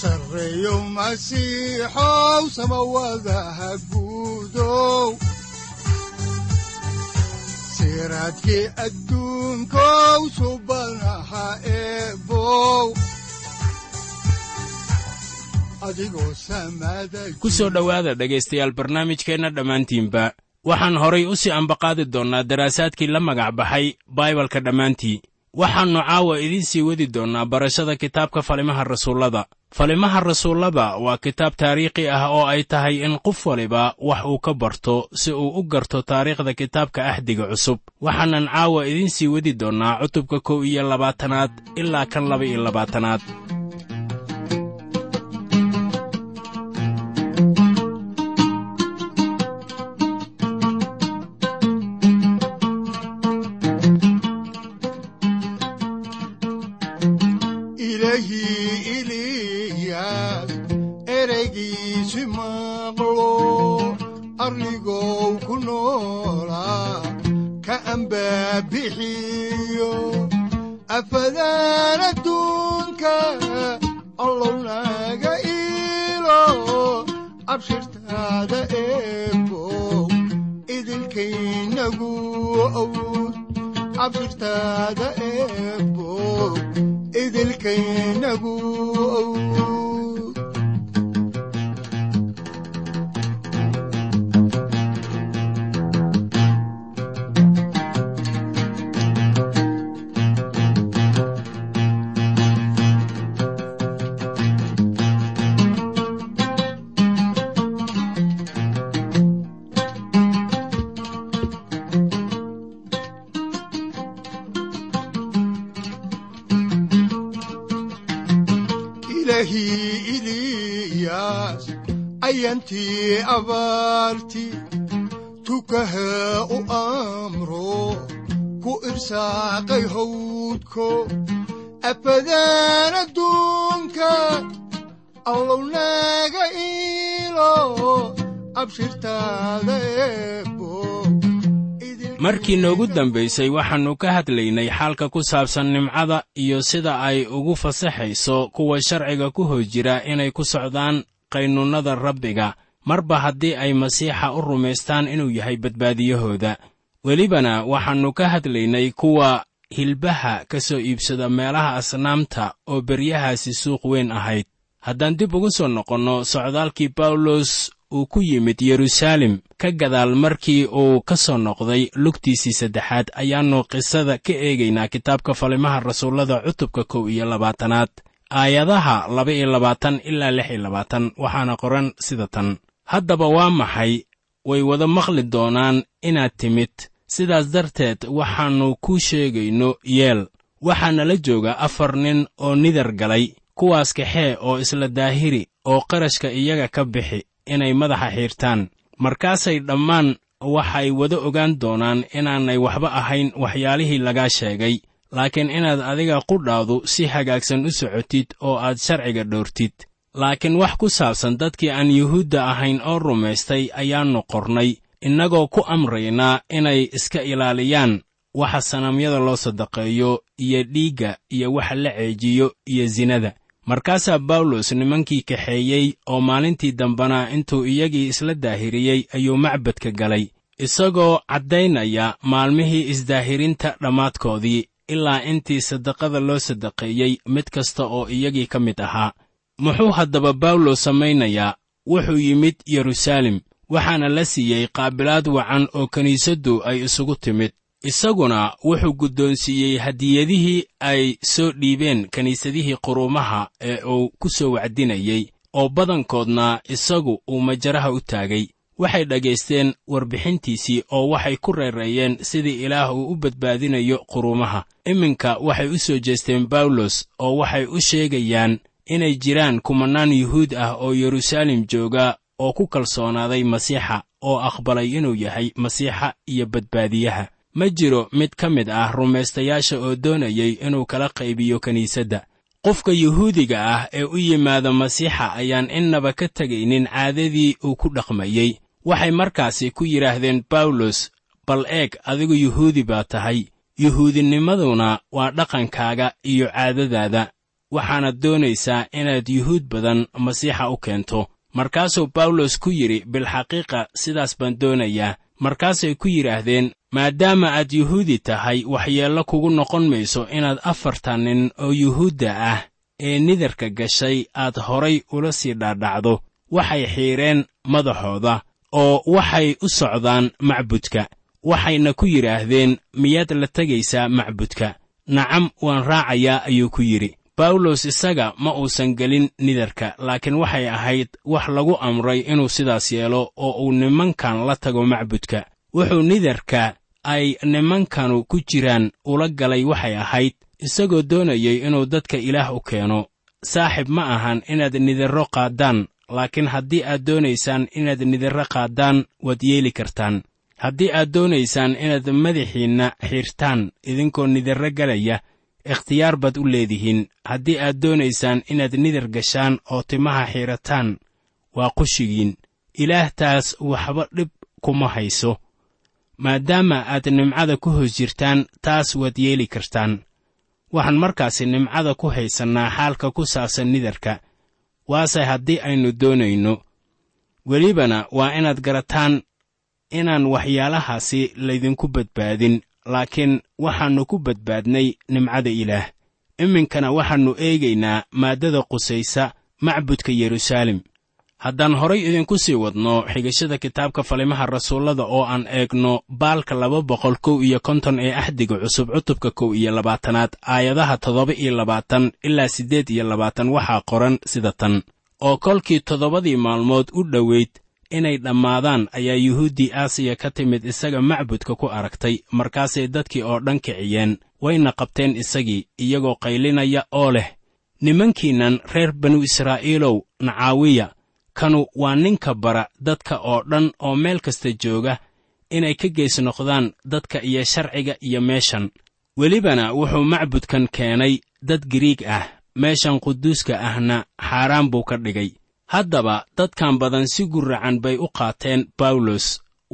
sareeyo masiixow samawadaha ku soo dhowaada dhegaystayaal barnaamijkeenna dhammaantiinba waxaan horay u sii ambaqaadi doonnaa daraasaadkii la magac baxay baibalka dhammaantii waxaannu caawa idiin sii wadi doonnaa barashada kitaabka falimaha rasuullada. Falimaha rasuullada waa kitaab taariikhi ah oo ay tahay in qof waliba wax uu ka barto si uu u garto taariikhda kitaabka axdiga cusub. Waxaanan caawa idiin sii wadi doonnaa cutubka kow iyo labaatanaad ilaa kan laba iyo labaatanaad arligow ku noolaa ka ambabixiyo afadaan adduunka allow naga iilo abshirtaada eebow idilkaynagu awd abshirtaada eebow idilkaynagu awd ayantii abaarti tukaha u amro ku irsaaqay hawdko afadaan adduunka allow naga iilo abshirtaada eebo markii noogu dambaysay waxaannu ka hadlaynay xaalka ku saabsan nimcada iyo sida ay ugu fasaxayso kuwa sharciga ku hoos jira inay ku socdaan qaynuunnada rabbiga. Marba haddii ay masiixa u rumaystaan inuu yahay badbaadiyahooda. Welibana waxaannu ka hadlaynay kuwa hilbaha ka soo iibsada meelaha asnaamta oo beryahaasi suuq weyn ahayd. Haddaan dib ugu soo noqonno socdaalkii bawlos uu ku yimid yeruusaalem ka gadaal markii uu ka soo noqday lugtiisii saddexaad ayaannu qisada ka eegaynaa kitaabka falimaha rasuullada cutubka kow iyo labaatanaad aayadaha laba iyo labaatan ilaa lix iyo labaatan waxaana qoran sida tan. Haddaba waa maxay? Way wada maqli doonaan inaad timid. Sidaas darteed waxaannu kuu sheegayno yeel. Waxaana la jooga afar nin oo nidar galay kuwaas kaxee oo isla daahiri oo qarashka iyaga ka bixi inay madaxa xiirtaan. Markaasay dhammaan waxay wada ogaan doonaan inaanay waxba ahayn waxyaalihii lagaa sheegay laakiin inaad adiga qudhaadu si hagaagsan u socotid oo aad sharciga dhowrtid laakiin wax ku saabsan dadkii aan yuhuudda ahayn oo rumaystay ayaannu qornay innagoo ku amraynaa inay iska ilaaliyaan waxa sanamyada loo sadaqeeyo iyo dhiigga iyo waxa la ceejiyo iyo sinada markaasaa bawlos nimankii kaxeeyey oo maalintii dambena intuu iyagii isla daahiriyey ayuu macbadka galay isagoo caddaynaya maalmihii isdaahirinta dhammaadkoodii ilaa intii sadaqada loo sadaqeeyey mid kasta oo iyagii ka mid ahaa. Muxuu haddaba bawlos samaynayaa wuxuu yimid yeruusaalem waxaana la siiyey qaabilaad wacan oo kiniisaddu ay isugu timid. Isaguna wuxuu guddoonsiiyey hadiyadihii ay soo dhiibeen kiniisadihii quruumaha ee uu ku soo wacdinayey oo badankoodna isagu uu majaraha u taagay waxay dhagaysteen warbixintiisii oo waxay ku reereeyeen sidii ilaah uu u badbaadinayo quruumaha iminka waxay u soo jeesteen bawlos oo waxay u sheegayaan inay jiraan kumannaan yuhuud ah oo yeruusaalem jooga oo ku kalsoonaaday masiixa oo aqbalay inuu yahay masiixa iyo badbaadiyaha. Ma jiro mid ka mid ah rumaystayaasha oo doonayay inuu kala qaybiyo kiniisadda qofka yuhuudiga ah ee u yimaada masiixa ayaan innaba ka tegaynin caadadii uu ku dhaqmayey waxay markaasi ku yidhaahdeen bawlos bal eeg adigu yuhuudi baa tahay. Yuhuudinimaduna waa dhaqankaaga iyo caadadaada. Waxaanad doonaysaa inaad yuhuud badan masiixa u keento. Markaasuu bawlos ku yidhi bilxaqiiqa sidaas baan doonayaa. Markaasay ku yidhaahdeen maadaama aad yuhuudi tahay waxyeello kugu noqon mayso inaad afartan nin oo yuhuudda ah ee nidarka gashay aad horay ula sii dhaadhacdo. Waxay xiidheen madaxooda oo waxay u socdaan macbudka. Waxayna ku yidhaahdeen miyaad la tegaysaa macbudka? Nacam waan raacayaa ayuu ku yidhi. Bawlos isaga ma uusan gelin nidarka laakiin waxay ahayd wax lagu amray inuu sidaas yeelo oo uu nimankan la tago macbudka. Wuxuu nidarka ay nimankanu ku jiraan ula galay waxay ahayd isagoo doonayay inuu dadka ilaah u keeno. Saaxib ma ahan inaad nidarro qaaddaan laakiin haddii aad doonaysaan inaad nidarro qaaddaan waad yeeli kartaan. Haddii aad doonaysaan inaad madaxiinna xiirtaan idinkoo nidarro galaya ikhtiyaar baad u leedihiin. Haddii aad doonaysaan inaad nidar gashaan oo timaha xiirataan waa qushigiin. Ilaah taas waxba dhib kuma hayso. Maadaama aad nimcada ku hoos jirtaan taas waad yeeli kartaan. Waxaan markaasi nimcada ku haysannaa xaalka ku saabsan nidarka waase haddii aynu doonayno. Welibana waa inaad garataan inaan waxyaalahaasi laydinku badbaadin laakiin waxaannu ku badbaadnay nimcada ilaah. Iminkana waxaannu eegaynaa maaddada qusaysa macbudka yeruusaalem haddaan horay idinku sii wadno xigashada kitaabka falimaha rasuullada oo aan eegno baalka laba boqol kow iyo konton ee axdiga cusub cutubka kow iyo labaatanaad aayadaha toddoba iyo labaatan ilaa siddeed iyo labaatan waxaa qoran sida tan. Oo kolkii toddobadii maalmood u dhoweyd inay dhammaadaan ayaa yuhuuddii aasiya ka timid isaga macbudka ku aragtay markaasay dadkii oo dhan kiciyeen wayna qabteen isagii iyagoo qaylinaya oo leh nimankiinnan reer banu israa'iilow nacaawiya kanu waa ninka bara dadka oo dhan oo meel kasta jooga inay ka gees noqdaan dadka iyo sharciga iyo meeshan. Welibana wuxuu macbudkan keenay dad giriig ah meeshan quduuska ahna xaaraan buu ka dhigay. Haddaba dadkan badan si gurracan bay u qaateen bawlos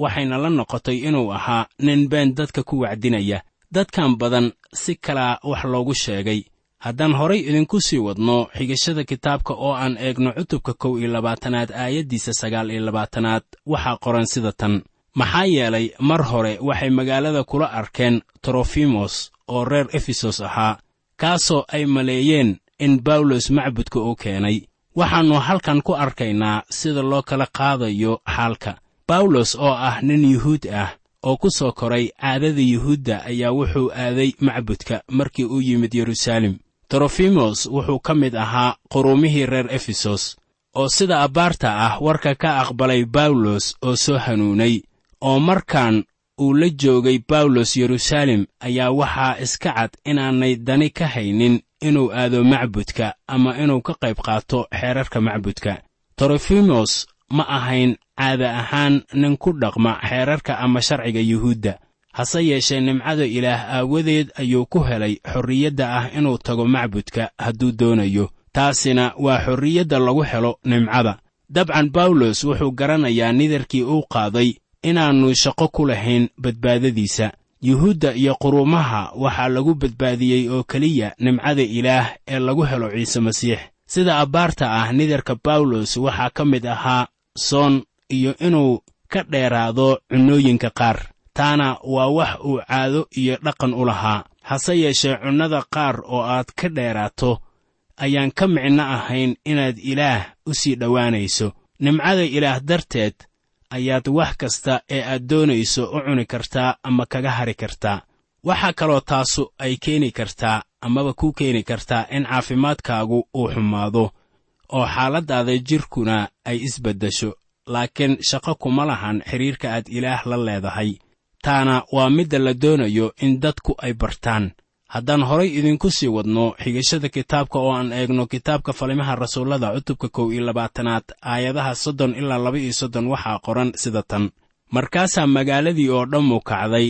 waxayna la noqotay inuu ahaa nin been dadka ku wacdinaya. Dadkan badan si kalaa wax loogu sheegay haddaan horay idinku sii wadno xigashada kitaabka oo aan eegno cutubka kow iyo labaatanaad aayaddiisa sagaal iyo labaatanaad waxaa qoran sida tan. Maxaa yeelay mar hore waxay magaalada kula arkeen trofimos oo reer efesos ahaa kaasoo ay maleeyeen in bawlos macbudka uu keenay. Waxaannu halkan ku arkaynaa sida loo kala qaadayo xaalka. Bawlos oo ah nin yuhuud ah oo ku soo koray caadada yuhuudda ayaa wuxuu aaday macbudka markii uu yimid yeruusaalem trofimos wuxuu ka mid ahaa quruumihii reer efesos oo sida abbaarta ah warka ka aqbalay bawlos oo soo hanuunay oo markaan uu la joogay bawlos yeruusaalem ayaa waxaa iska cad inaanay dani ka haynin inuu aado macbudka ama inuu ka qayb qaato xeerarka macbudka. Trofimos ma ahayn caada ahaan nin ku dhaqma xeerarka ama sharciga yuhuudda hase yeeshee nimcada ilaah aawadeed ayuu ku helay xorriyadda ah inuu tago macbudka hadduu doonayo. Taasina waa xorriyadda lagu helo nimcada. Dabcan bawlos wuxuu garanayaa nidarkii uu qaaday inaannu shaqo ku lahayn badbaadadiisa. Yuhuudda iyo quruumaha waxaa lagu badbaadiyey oo keliya nimcada ilaah ee lagu helo ciise masiix. Sida abbaarta ah nidarka bawlos waxaa ka mid ahaa soon iyo inuu ka dheeraado cunnooyinka qaar taana waa wax uu caado iyo dhaqan u lahaa. Hase yeeshee cunnada qaar oo aad ka dheeraato ayaan ka micno ahayn inaad ilaah u sii dhowaanayso. Nimcada ilaah darteed ayaad wax kasta ee aad doonayso u cuni kartaa ama kaga hari kartaa. Waxaa kaloo taasu ay keeni kartaa amaba kuu keeni kartaa in caafimaadkaagu uu xumaado oo xaaladdaada jidhkuna ay isbeddesho laakiin shaqo kuma lahan xidhiirka aad ilaah la leedahay taana waa midda la doonayo in dadku ay bartaan. Haddaan horay idinku sii wadno xigashada kitaabka oo aan eegno kitaabka falimaha rasuullada cutubka kow iyo labaatanaad aayadaha soddon ilaa laba iyo soddon waxaa qoran sida tan. Markaasaa magaaladii oo dhammu kacday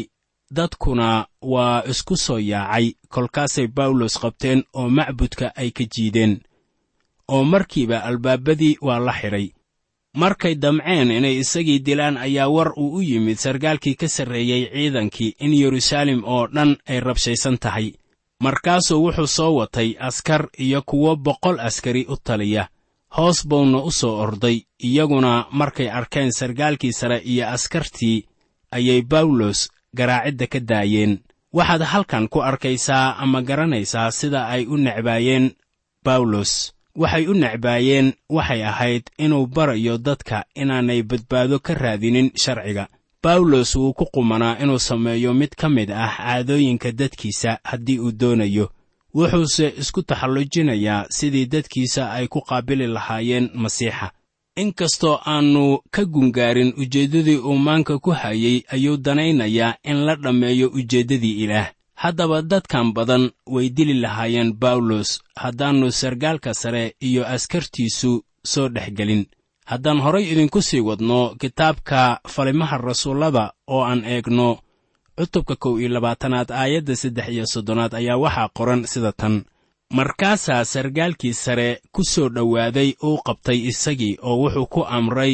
dadkuna waa isku soo yaacay kolkaasay bawlos qabteen oo macbudka ay ka jiideen. Oo markiiba albaabadii waa la xidhay markay damceen inay isagii dilaan ayaa war uu u yimid sarkaalkii ka sarreeyey ciidankii in yeruusaalem oo dhan ay rabshaysan tahay. Markaasuu wuxuu soo watay askar iyo kuwo boqol askari u taliya. Hoos buuna u soo orday iyaguna markay arkeen sarkaalkii sare iyo askartii ayay bawlos garaacidda ka daayeen. Waxaad halkan ku arkaysaa ama garanaysaa sida ay u necbaayeen bawlos waxay u necbaayeen waxay ahayd inuu barayo dadka inaanay badbaado ka raadinin sharciga. Bawlos wuu ku qumanaa inuu sameeyo mid ka mid ah caadooyinka dadkiisa haddii uu doonayo. Wuxuuse isku taxallujinayaa sidii dadkiisa ay ku qaabili lahaayeen masiixa. Inkastoo aannu ka gungaarin ujeeddadii uu maanka ku hayey ayuu danaynayaa in la dhammeeyo ujeeddadii ilaah haddaba dadkan badan way dili lahaayeen bawlos haddaannu sarkaalka sare iyo askartiisu soo dhex gelin. Haddaan horay idinku sii wadno kitaabka falimaha rasuullada oo aan eegno cutubka kow iyo labaatanaad aayadda saddex iyo soddonaad ayaa waxaa qoran sida tan. Markaasaa sarkaalkii sare ku soo dhowaaday uu qabtay isagii oo wuxuu ku amray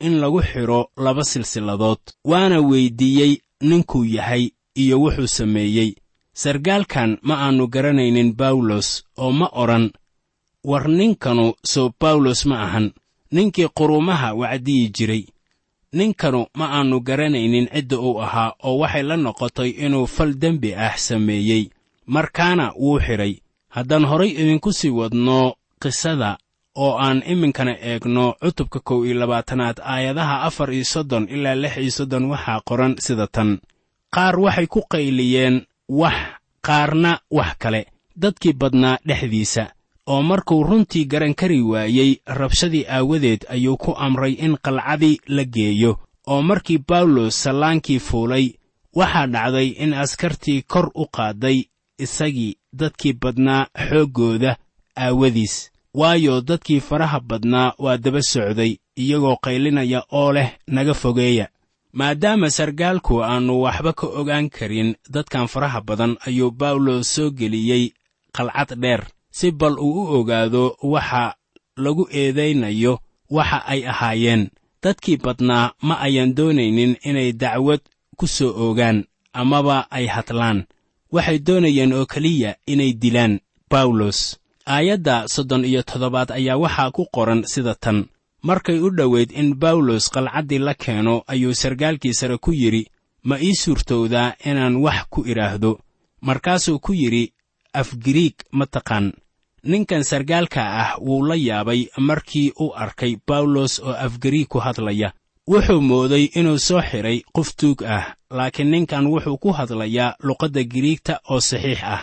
in lagu xidho laba silsiladood waana weyddiiyey ninkuu yahay iyo wuxuu sameeyey sarkaalkan ma aannu garanaynin bawlos oo ma odhan war ninkanu soo bawlos ma ahan ninkii quruumaha wacdiyi jiray. Ninkanu ma aannu garanaynin cidda uu ahaa oo waxay la noqotay inuu fal dembi ah sameeyey. Markaana wuu xidhay haddaan horay idinku sii wadno qisada oo aan iminkana eegno cutubka kow iyo labaatanaad aayadaha afar iyo soddon ilaa lix iyo soddon waxaa qoran sida tan. Qaar waxay ku qayliyeen wax qaarna wax kale. Dadkii badnaa dhexdiisa oo markuu runtii garan kari waayey rabshadii aawadeed ayuu ku amray in qalcadii la geeyo. Oo markii bawlos sallaankii fuulay waxaa dhacday in askartii kor u qaadday isagii dadkii badnaa xooggooda aawadiis. Waayo dadkii faraha badnaa waa daba socday iyagoo qaylinaya oo leh naga fogeeya maadaama sarkaalku aannu waxba ka ogaan karin dadkan faraha badan ayuu bawlos soo geliyey qalcad dheer. Si bal uu u ogaado waxa lagu eedaynayo waxa ay ahaayeen. Dadkii badnaa ma ayaan doonaynin inay dacwad ku soo oogaan amaba ay hadlaan. Waxay doonayeen oo keliya inay dilaan bawlos aayadda soddon iyo toddobaad ayaa waxaa ku qoran sida tan markay u dhoweyd in bawlos qalcaddii la keeno ayuu sarkaalkii sare ku yidhi ma ii suurtowdaa inaan wax ku idhaahdo. Markaasuu ku yidhi afgiriig ma taqaan. Ninkan sarkaalka ah wuu la yaabay markii uu arkay bawlos oo afgariig ku hadlaya. Wuxuu mooday inuu soo xidhay qof tuug ah laakiin ninkan wuxuu ku hadlayaa luqadda giriigta oo saxiix ah.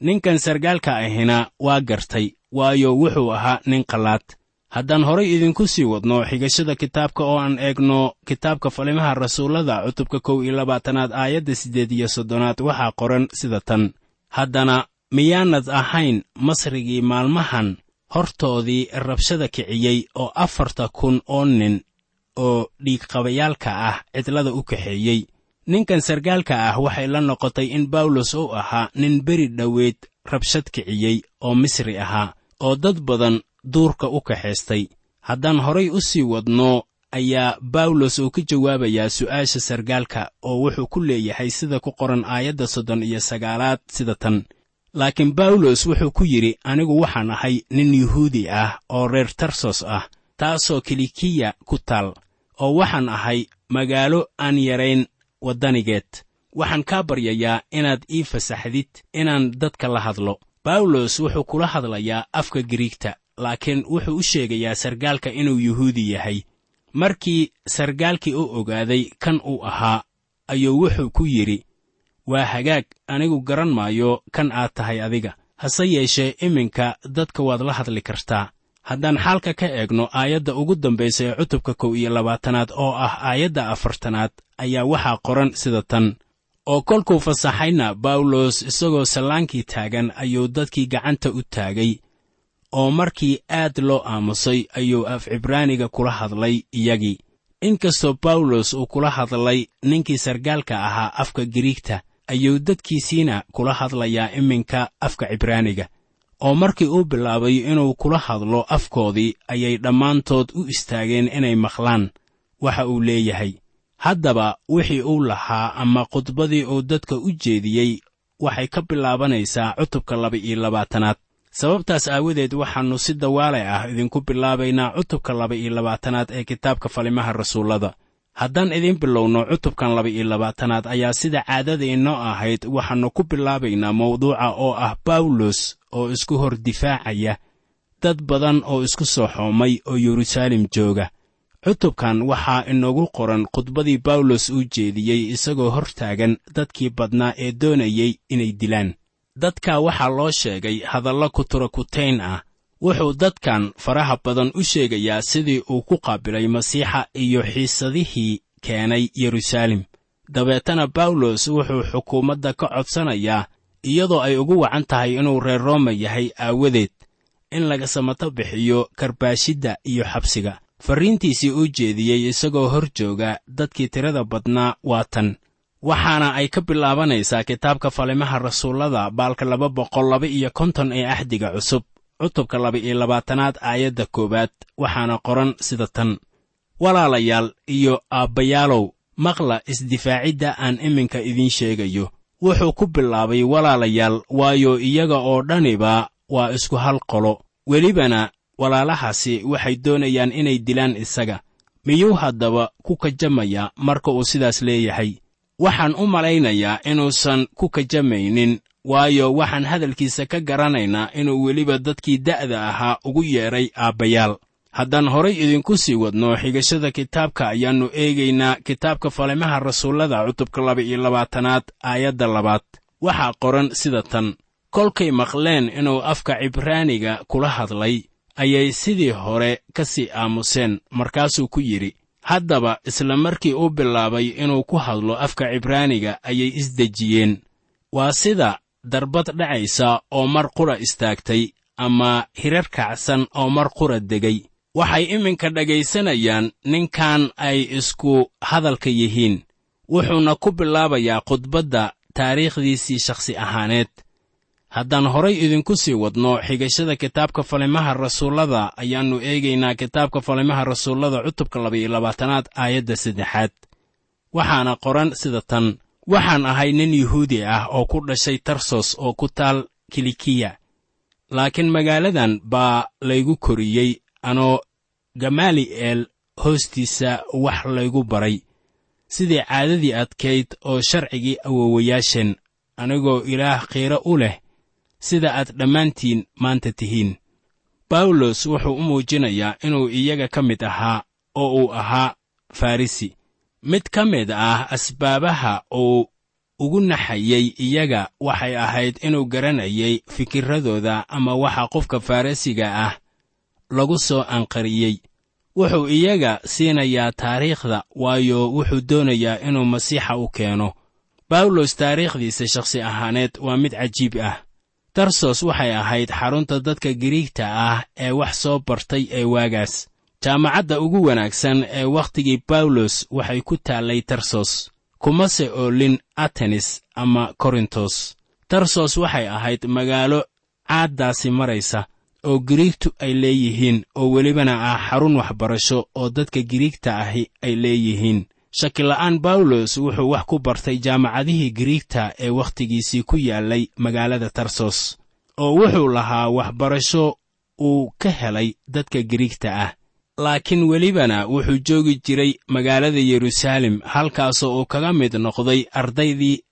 Ninkan sarkaalka ahina waa gartay waayo wuxuu ahaa nin qallaad haddaan horay idinku sii wadno xigashada kitaabka oo aan eegno kitaabka falimaha rasuullada cutubka kow iyo labaatanaad aayadda siddeed iyo soddonaad waxaa qoran sida tan. Haddana miyaanad ahayn masrigii maalmahan hortoodii rabshada kiciyey oo afarta kun oo nin oo dhiigqabayaalka ah cidlada u kaxeeyey. Ninkan sarkaalka ah waxay la noqotay in bawlos uu ahaa nin beri dhoweed rabshad kiciyey oo misri ahaa oo dad badan duurka u kaxaystay. Haddaan horay u sii wadno ayaa bawlos uu ka jawaabayaa su'aasha sarkaalka oo wuxuu ku leeyahay sida ku qoran aayadda soddon iyo sagaalaad sida tan. Laakiin bawlos wuxuu ku yidhi anigu waxaan ahay nin yuhuudi ah oo reer tarsos ah taasoo kilikiya ku taal oo waxaan ahay magaalo aan yarayn waddanigeed. Waxaan kaa baryayaa inaad ii fasaxdid inaan dadka la hadlo. Bawlos wuxuu kula hadlayaa afka giriigta laakiin wuxuu u sheegayaa sarkaalka inuu yuhuudi yahay. Markii sarkaalkii u ogaaday kan uu ahaa ayuu wuxuu ku yidhi waa hagaag anigu garan maayo kan aad tahay adiga. Hase yeeshee iminka dadka waad la hadli kartaa. Haddaan xaalka ka eegno aayadda ugu dambaysa ee cutubka kow iyo labaatanaad oo ah aayadda afartanaad ayaa waxaa qoran sida tan. Oo kolkuu fasaxayna bawlos isagoo sallaankii taagan ayuu dadkii gacanta u taagay oo markii aad loo aamusay ayuu af cibraaniga kula hadlay iyagii. Inkastoo bawlos uu kula hadlay ninkii sargaalka ahaa afka giriigta ayuu dadkiisiina kula hadlayaa iminka afka cibraaniga oo markii uu bilaabay inuu kula hadlo afkoodii ayay dhammaantood u istaageen inay maqlaan. Waxa uu leeyahay haddaba wixii uu lahaa ama khudbadii uu dadka u jeediyey waxay ka bilaabanaysaa cutubka laba-iyo labaatanaad sababtaas aawadeed waxaannu si dawaale ah idinku bilaabaynaa cutubka laba-iyo labaatanaad ee kitaabka falimaha rasuullada. Haddaan idiin bilowno cutubkan laba-iyo labaatanaad ayaa sida caadada inoo ahayd waxaannu ku bilaabaynaa mawduuca oo ah bawlos oo isku hor difaacaya dad badan oo isku soo xoomay oo yeruusaalem jooga. Cutubkan waxaa inoogu qoran khudbadii bawlos uu jeediyey isagoo hor taagan dadkii badnaa ee doonayey inay dilaan dadka waxaa loo sheegay hadallo kuturakutayn ah. Wuxuu dadkan faraha badan u sheegayaa sidii uu ku qaabilay masiixa iyo xiisadihii keenay yeruusaalem dabeetana bawlos wuxuu xukuumadda ka codsanayaa iyadoo ay ugu wacan tahay inuu reer rooma yahay aawadeed in laga samato bixiyo karbaashidda iyo xabsiga. Farriintiisii uu jeediyey isagoo hor jooga dadkii tirada badnaa waa tan waxaana ay ka bilaabanaysaa kitaabka falimaha rasuullada baalka laba boqol laba iyo konton ee axdiga cusub cutubka laba-iyo labaatanaad aayadda koowaad waxaana qoran sida tan. Walaalayaal iyo aabbayaalow maqla isdifaacidda aan iminka idiin sheegayo. Wuxuu ku bilaabay walaalayaal waayo iyaga oo dhaniba waa isku hal qolo. Welibana walaalahaasi waxay doonayaan inay dilaan isaga. Miyuu haddaba ku kajamayaa marka uu sidaas leeyahay waxaan u malaynayaa inuusan ku kajamaynin waayo waxaan hadalkiisa ka garanaynaa inuu weliba dadkii da'da ahaa ugu yeedhay aabbayaal. Haddaan horay idinku sii wadno xigashada kitaabka ayaannu eegaynaa kitaabka falimaha rasuullada cutubka laba-iyo labaatanaad aayadda labaad. Waxaa qoran sida tan kolkay maqleen inuu afka cibraaniga kula hadlay ayay sidii hore ka sii aamuseen markaasuu ku yidhi haddaba isla markii uu bilaabay inuu ku hadlo afka cibraaniga ayay isdejiyeen waa sida darbad dhacaysa oo mar qura istaagtay ama hirar kacsan oo mar qura degay. Waxay iminka dhegaysanayaan ninkan ay isku hadalka yihiin. Wuxuuna ku bilaabayaa khudbadda taariikhdiisii shakhsi ahaaneed haddaan horay idinku sii wadno xigashada kitaabka falimaha rasuullada ayaannu eegaynaa kitaabka falimaha rasuullada cutubka laba-iyo labaatanaad aayadda saddexaad. Waxaana qoran sida tan waxaan ahay nin yuhuudi ah oo ku dhashay tarsos oo ku taal kilikiya. Laakiin magaaladan baa laygu koriyey anoo gamaali'eel hoostiisa wax laygu baray. Sidii caadadii adkayd oo sharcigii awowayaasheen anigoo ilaah qiiro u leh sida aad dhammaantiin maanta tihiin. Bawlos wuxuu u muujinayaa inuu iyaga ka mid ahaa oo uu ahaa farrisi mid ka mid ah asbaabaha uu ugu naxayey iyaga waxay ahayd inuu garanayay fikirradooda ama waxa qofka farrisiga ah lagu soo anqariyey wuxuu iyaga siinayaa taariikhda waayo wuxuu doonayaa inuu masiixa u keeno. Bawlos taariikhdiisa shakhsi ahaaneed waa mid cajiib ah tarsos waxay ahayd xarunta dadka giriigta ah ee wax soo bartay ee waagaas. Jaamacadda ugu wanaagsan ee wakhtigii bawlos waxay ku taallay tarsos kumase oolin atenis ama korintos. Tarsos waxay ahayd magaalo caaddaasi maraysa oo giriigtu ay leeyihiin oo welibana ah xarun waxbarasho oo dadka giriigta ahi ay leeyihiin shakila'aan bawlos wuxuu wax ku bartay jaamacadihii giriigta ee wakhtigiisii ku yaallay magaalada tarsos oo wuxuu lahaa waxbarasho uu ka helay dadka giriigta ah. Laakiin welibana wuxuu joogi jiray magaalada yeruusaalem halkaasoo uu kaga mid noqday ardaydii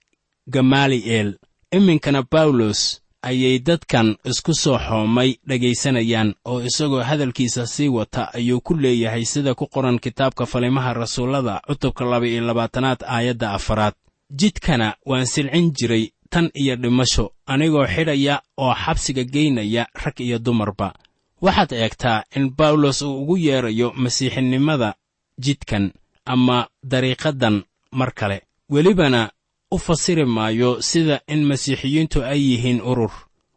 gamaali'eel iminkana bawlos ayay dadkan isku soo xoomay dhegaysanayaan oo isagoo hadalkiisa sii wata ayuu ku leeyahay sida ku qoran kitaabka falimaha rasuullada cutubka laba-iyo labaatanaad aayadda afaraad. Jidkana waan silcin jiray tan iyo dhimasho anigoo xidhaya oo xabsiga geynaya rag iyo dumarba. Waxaad eegtaa in bawlos uu ugu yeedrayo masiixinimada jidkan ama dariiqaddan mar kale. Welibana u fasiri maayo sida in masiixiyiintu ay yihiin urur.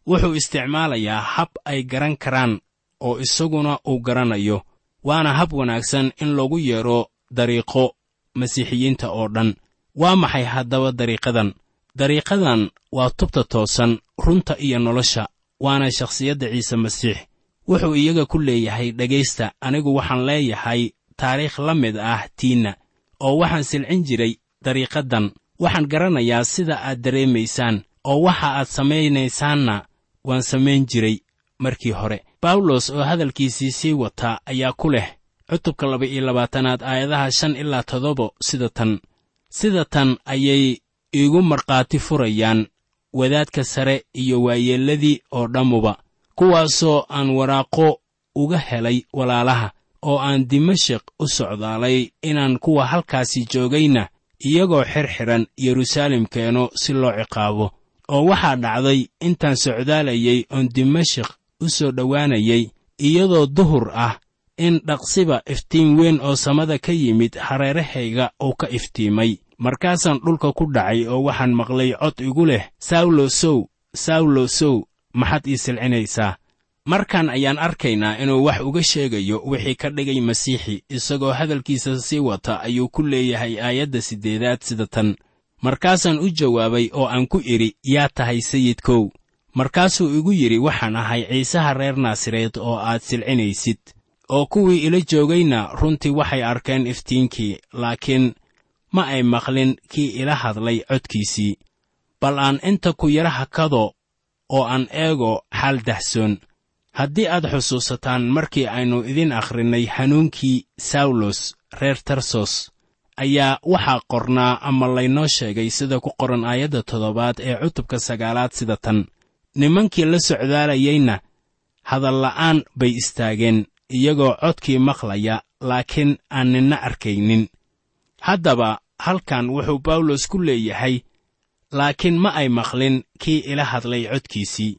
Wuxuu isticmaalayaa hab ay garan karaan oo isaguna uu garanayo waana hab wanaagsan in lagu yeedho dariiqo masiixiyiinta oo dhan. Waa maxay haddaba dariiqadan? Dariiqadan waa tubta toosan runta iyo nolosha waana shakhsiyadda ciise masiix. Wuxuu iyaga ku leeyahay dhegaysta anigu waxaan leeyahay taariikh la mid ah tiinna oo waxaan silcin jiray dariiqaddan waxaan garanayaa sida aad dareemaysaan oo waxa aad samaynaysaanna waan samayn jiray markii hore. Bawlos oo hadalkiisii sii wata ayaa ku leh cutubka laba iyo labaatanaad aayadaha shan ilaa toddoba sida tan. Sida tan ayay iigu markhaati furayaan wadaadka sare iyo waayeelladii oo dhammuba kuwaasoo aan waraaqo uga helay walaalaha oo aan dimashik u socdaalay inaan kuwa halkaasi joogayna iyagoo xirxiran yeruusaalem keeno si loo ciqaabo oo waxaa dhacday intaan socdaalayay oon dimashik u soo dhowaanayay iyadoo duhur ah in dhaqsiba iftiin weyn oo samada ka yimid hareerahayga uu ka iftiimay. Markaasaan dhulka ku dhacay oo waxaan maqlay cod igu leh sawlo sow! Sawlo sow! Maxaad ii silcinaysaa markan ayaan arkaynaa inuu wax uga sheegayo wixii ka dhigay masiixi isagoo hadalkiisa sii wata ayuu ku leeyahay aayadda siddeedaad sida tan. Markaasaan u jawaabay oo aan ku idhi yaa tahay sayidkow markaasuu igu yidhi waxaan ahay ciisaha reer naasareed oo aad silcinaysid oo kuwii ila joogayna runtii waxay arkeen iftiinkii laakiin ma ay maqlin kii ila hadlay codkiisii. Bal aan inta ku yara hakado oo aan eego xaal dahsoon haddii aad xusuusataan markii aynu idin akhrinnay hanuunkii sawlos reer tarsos ayaa waxaa qornaa ama laynoo sheegay sida ku qoran aayadda toddobaad ee cutubka sagaalaad sida tan. Nimankii la socdaalayeyna hadalla'aan bay istaageen iyagoo codkii maqlaya laakiin aan ninna arkaynin. Haddaba halkan wuxuu bawlos ku leeyahay laakiin ma ay maqlin kii ila hadlay codkiisii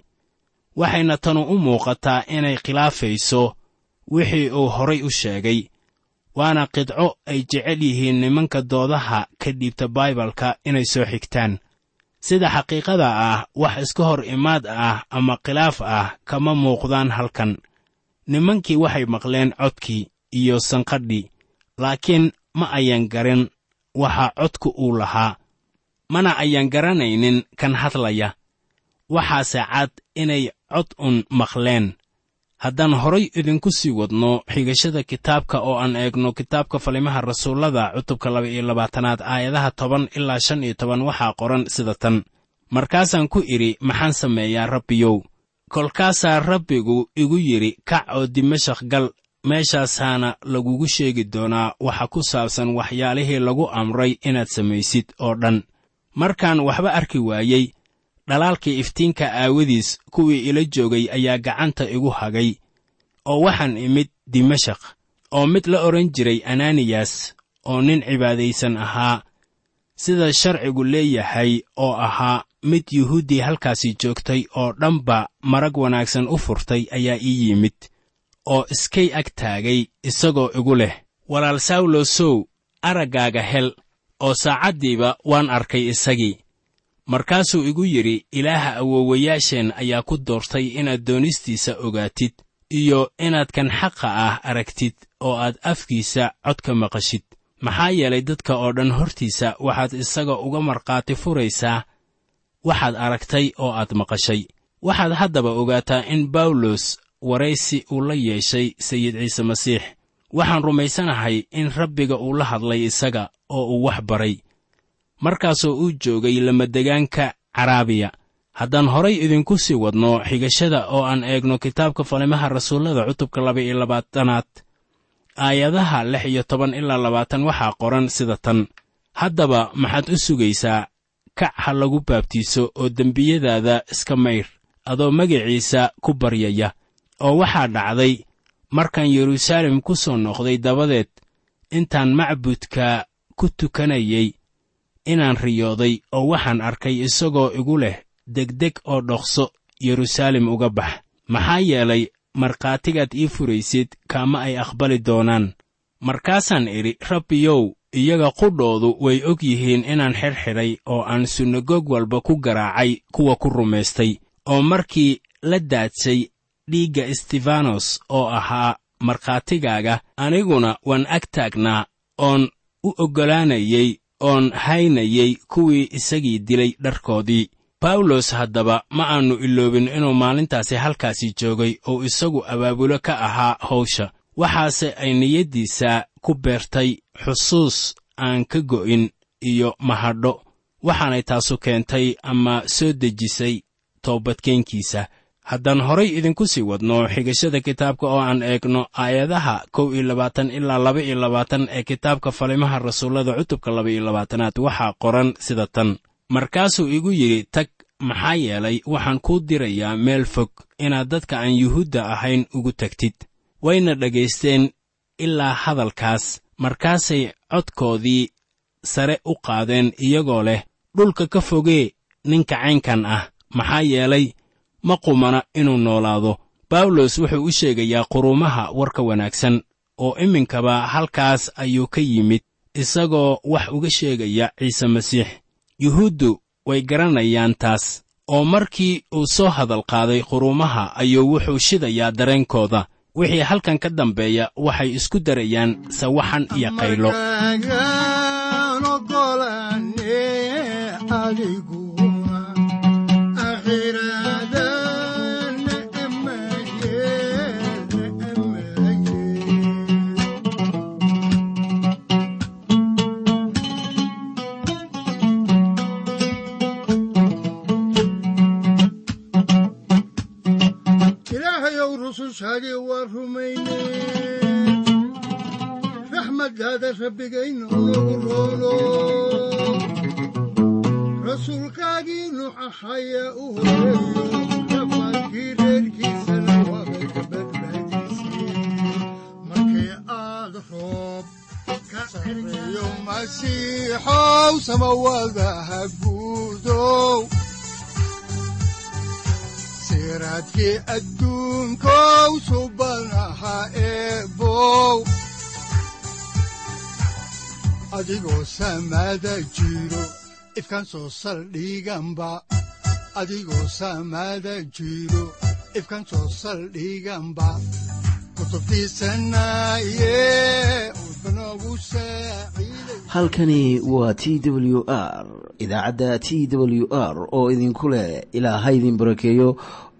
waxayna tanu u muuqataa inay khilaafayso wixii uu horay u sheegay waana qidco ay jecel yihiin nimanka doodaha ka dhiibta baibalka inay soo xigtaan. Sida xaqiiqada ah wax iska hor imaad ah ama khilaaf ah kama muuqdaan halkan. Nimankii waxay maqleen codkii iyo sanqadhii laakiin ma ayan garan waxa codku uu lahaa. Mana ayaan garanaynin kan hadlaya. Waxaase cad inay cod un maqleen. Haddaan horay idinku sii wadno xigashada kitaabka oo aan eegno kitaabka falimaha rasuullada cutubka laba iyo labaatanaad aayadaha toban ilaa shan iyo toban waxaa qoran sida tan. Markaasaan ku idhi maxaan sameeyaa rabbiyow? Kolkaasaa rabbigu igu yidhi kac oo dimashak gal meeshaasaana lagugu sheegi doonaa waxa ku saabsan waxyaalihii lagu amray inaad samaysid oo dhan. Markaan waxba arki waayey dhalaalkii iftiinka aawadiis kuwii ila joogay ayaa gacanta igu hagay oo waxaan imid dimashak oo mid la odhan jiray ananiyas oo nin cibaadaysan ahaa. Sida sharcigu leeyahay oo ahaa mid yuhuuddii halkaasi joogtay oo dhanba marag wanaagsan u furtay ayaa ii yimid oo iskay ag taagay isagoo igu leh walaal sawlosow araggaaga hel oo saacaddiiba waan arkay isagii markaasuu igu yidhi ilaaha awoowayaasheen ayaa ku doortay inaad doonistiisa ogaatid iyo inaad kan xaqa ah aragtid oo aad afkiisa cod ka maqashid. Maxaa yeelay dadka oo dhan hortiisa waxaad isaga uga markhaati furaysaa waxaad aragtay oo aad maqashay. Waxaad haddaba ogaataa in bawlos waraysi uu la yeeshay sayid ciise masiix. Waxaan rumaysanahay in rabbiga uu la hadlay isaga oo uu wax baray markaasoo uu joogay lamadegaanka caraabiya haddaan horay idinku sii wadno xigashada oo aan eegno kitaabka falimaha rasuullada cutubka laba iyo labaatanaad aayadaha lix iyo toban ilaa labaatan waxaa qoran sida tan. Haddaba maxaad u sugaysaa kac ha lagu baabtiiso oo dembiyadaada iska mayr adoo magaciisa ku baryaya. Oo waxaa dhacday markaan yeruusaalem ku soo noqday dabadeed intaan macbudka ku tukanayay inaan riyooday oo waxaan arkay isagoo igu leh degdeg oo dhoqso yeruusaalem uga bax. Maxaa yeelay markhaatigaad ii furaysid kaama ay aqbali doonaan. Markaasaan idhi rabbiyow iyaga qudhoodu way og yihiin inaan xidhxidhay oo aan sunagoog walba ku garaacay kuwa ku rumaystay oo markii la daadsay dhiigga istifanos oo ahaa markhaatigaaga aniguna waan ag taagnaa oon u oggolaanayey oon haynayey kuwii isagii dilay dharkoodii. Bawlos haddaba ma aannu iloobin inuu maalintaasi halkaasi joogay oo isagu abaabulo ka ahaa hawsha. Waxaase ay niyaddiisa ku beertay xusuus aan ka go'in iyo mahadho. Waxaanay taasu keentay ama soo dejisay toobadkeenkiisa haddaan horay idinku sii wadno xigashada kitaabka oo aan eegno aayadaha kow iyo labaatan ilaa laba iyo labaatan ee kitaabka falimaha rasuullada cutubka laba iyo labaatanaad waxaa qoran sida tan. Markaasuu igu yidhi tag maxaa yeelay waxaan kuu dirayaa meel fog inaad dadka aan yuhuudda ahayn ugu tagtid. Wayna dhagaysteen ilaa hadalkaas markaasay codkoodii sare u qaadeen iyagoo leh dhulka ka fogee ninka caynkan ah maxaa yeelay ma qumana inuu noolaado. Bawlos wuxuu u sheegayaa quruumaha warka wanaagsan oo iminkaba halkaas ayuu ka yimid isagoo wax uga sheegaya ciise masiix. Yuhuuddu way garanayaan taas oo markii uu soo hadal qaaday quruumaha ayuu wuxuu shidayaa dareenkooda. Wixii halkan ka dambeeya waxay isku darayaan sawaxan iyo qaylo ilaahayow rusushaadii waa rumayne raxmaddaada rabbigayna unagu roolo rasuulkaagii nuux ahaya u horeeyo rafaadkii reerkiisana waabay ka badbaadisay markii aad roob ka sareeyo masiixow samawadaha guudow siraadkii adduunkow subanaha eebow. Adigoo samaada jiro ifkan soo saldhiganba adigoo samaada jiro ifkan soo saaciiday halkani waa t w r idaacadda t w r oo idinku leh ilaa ha idin barakeeyo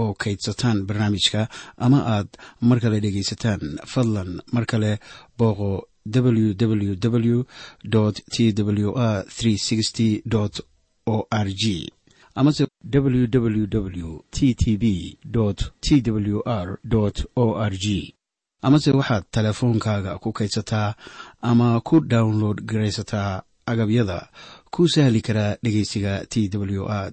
oo kaydsataan barnaamijka ama aad mar kale dhegaysataan fadlan mar kale booqo www t w r o r g amase www t t b t w r o r g amase waxaad teleefoonkaaga ku kaydsataa ama ku download garaysataa agabyada ku sahli karaa dhegeysiga t w r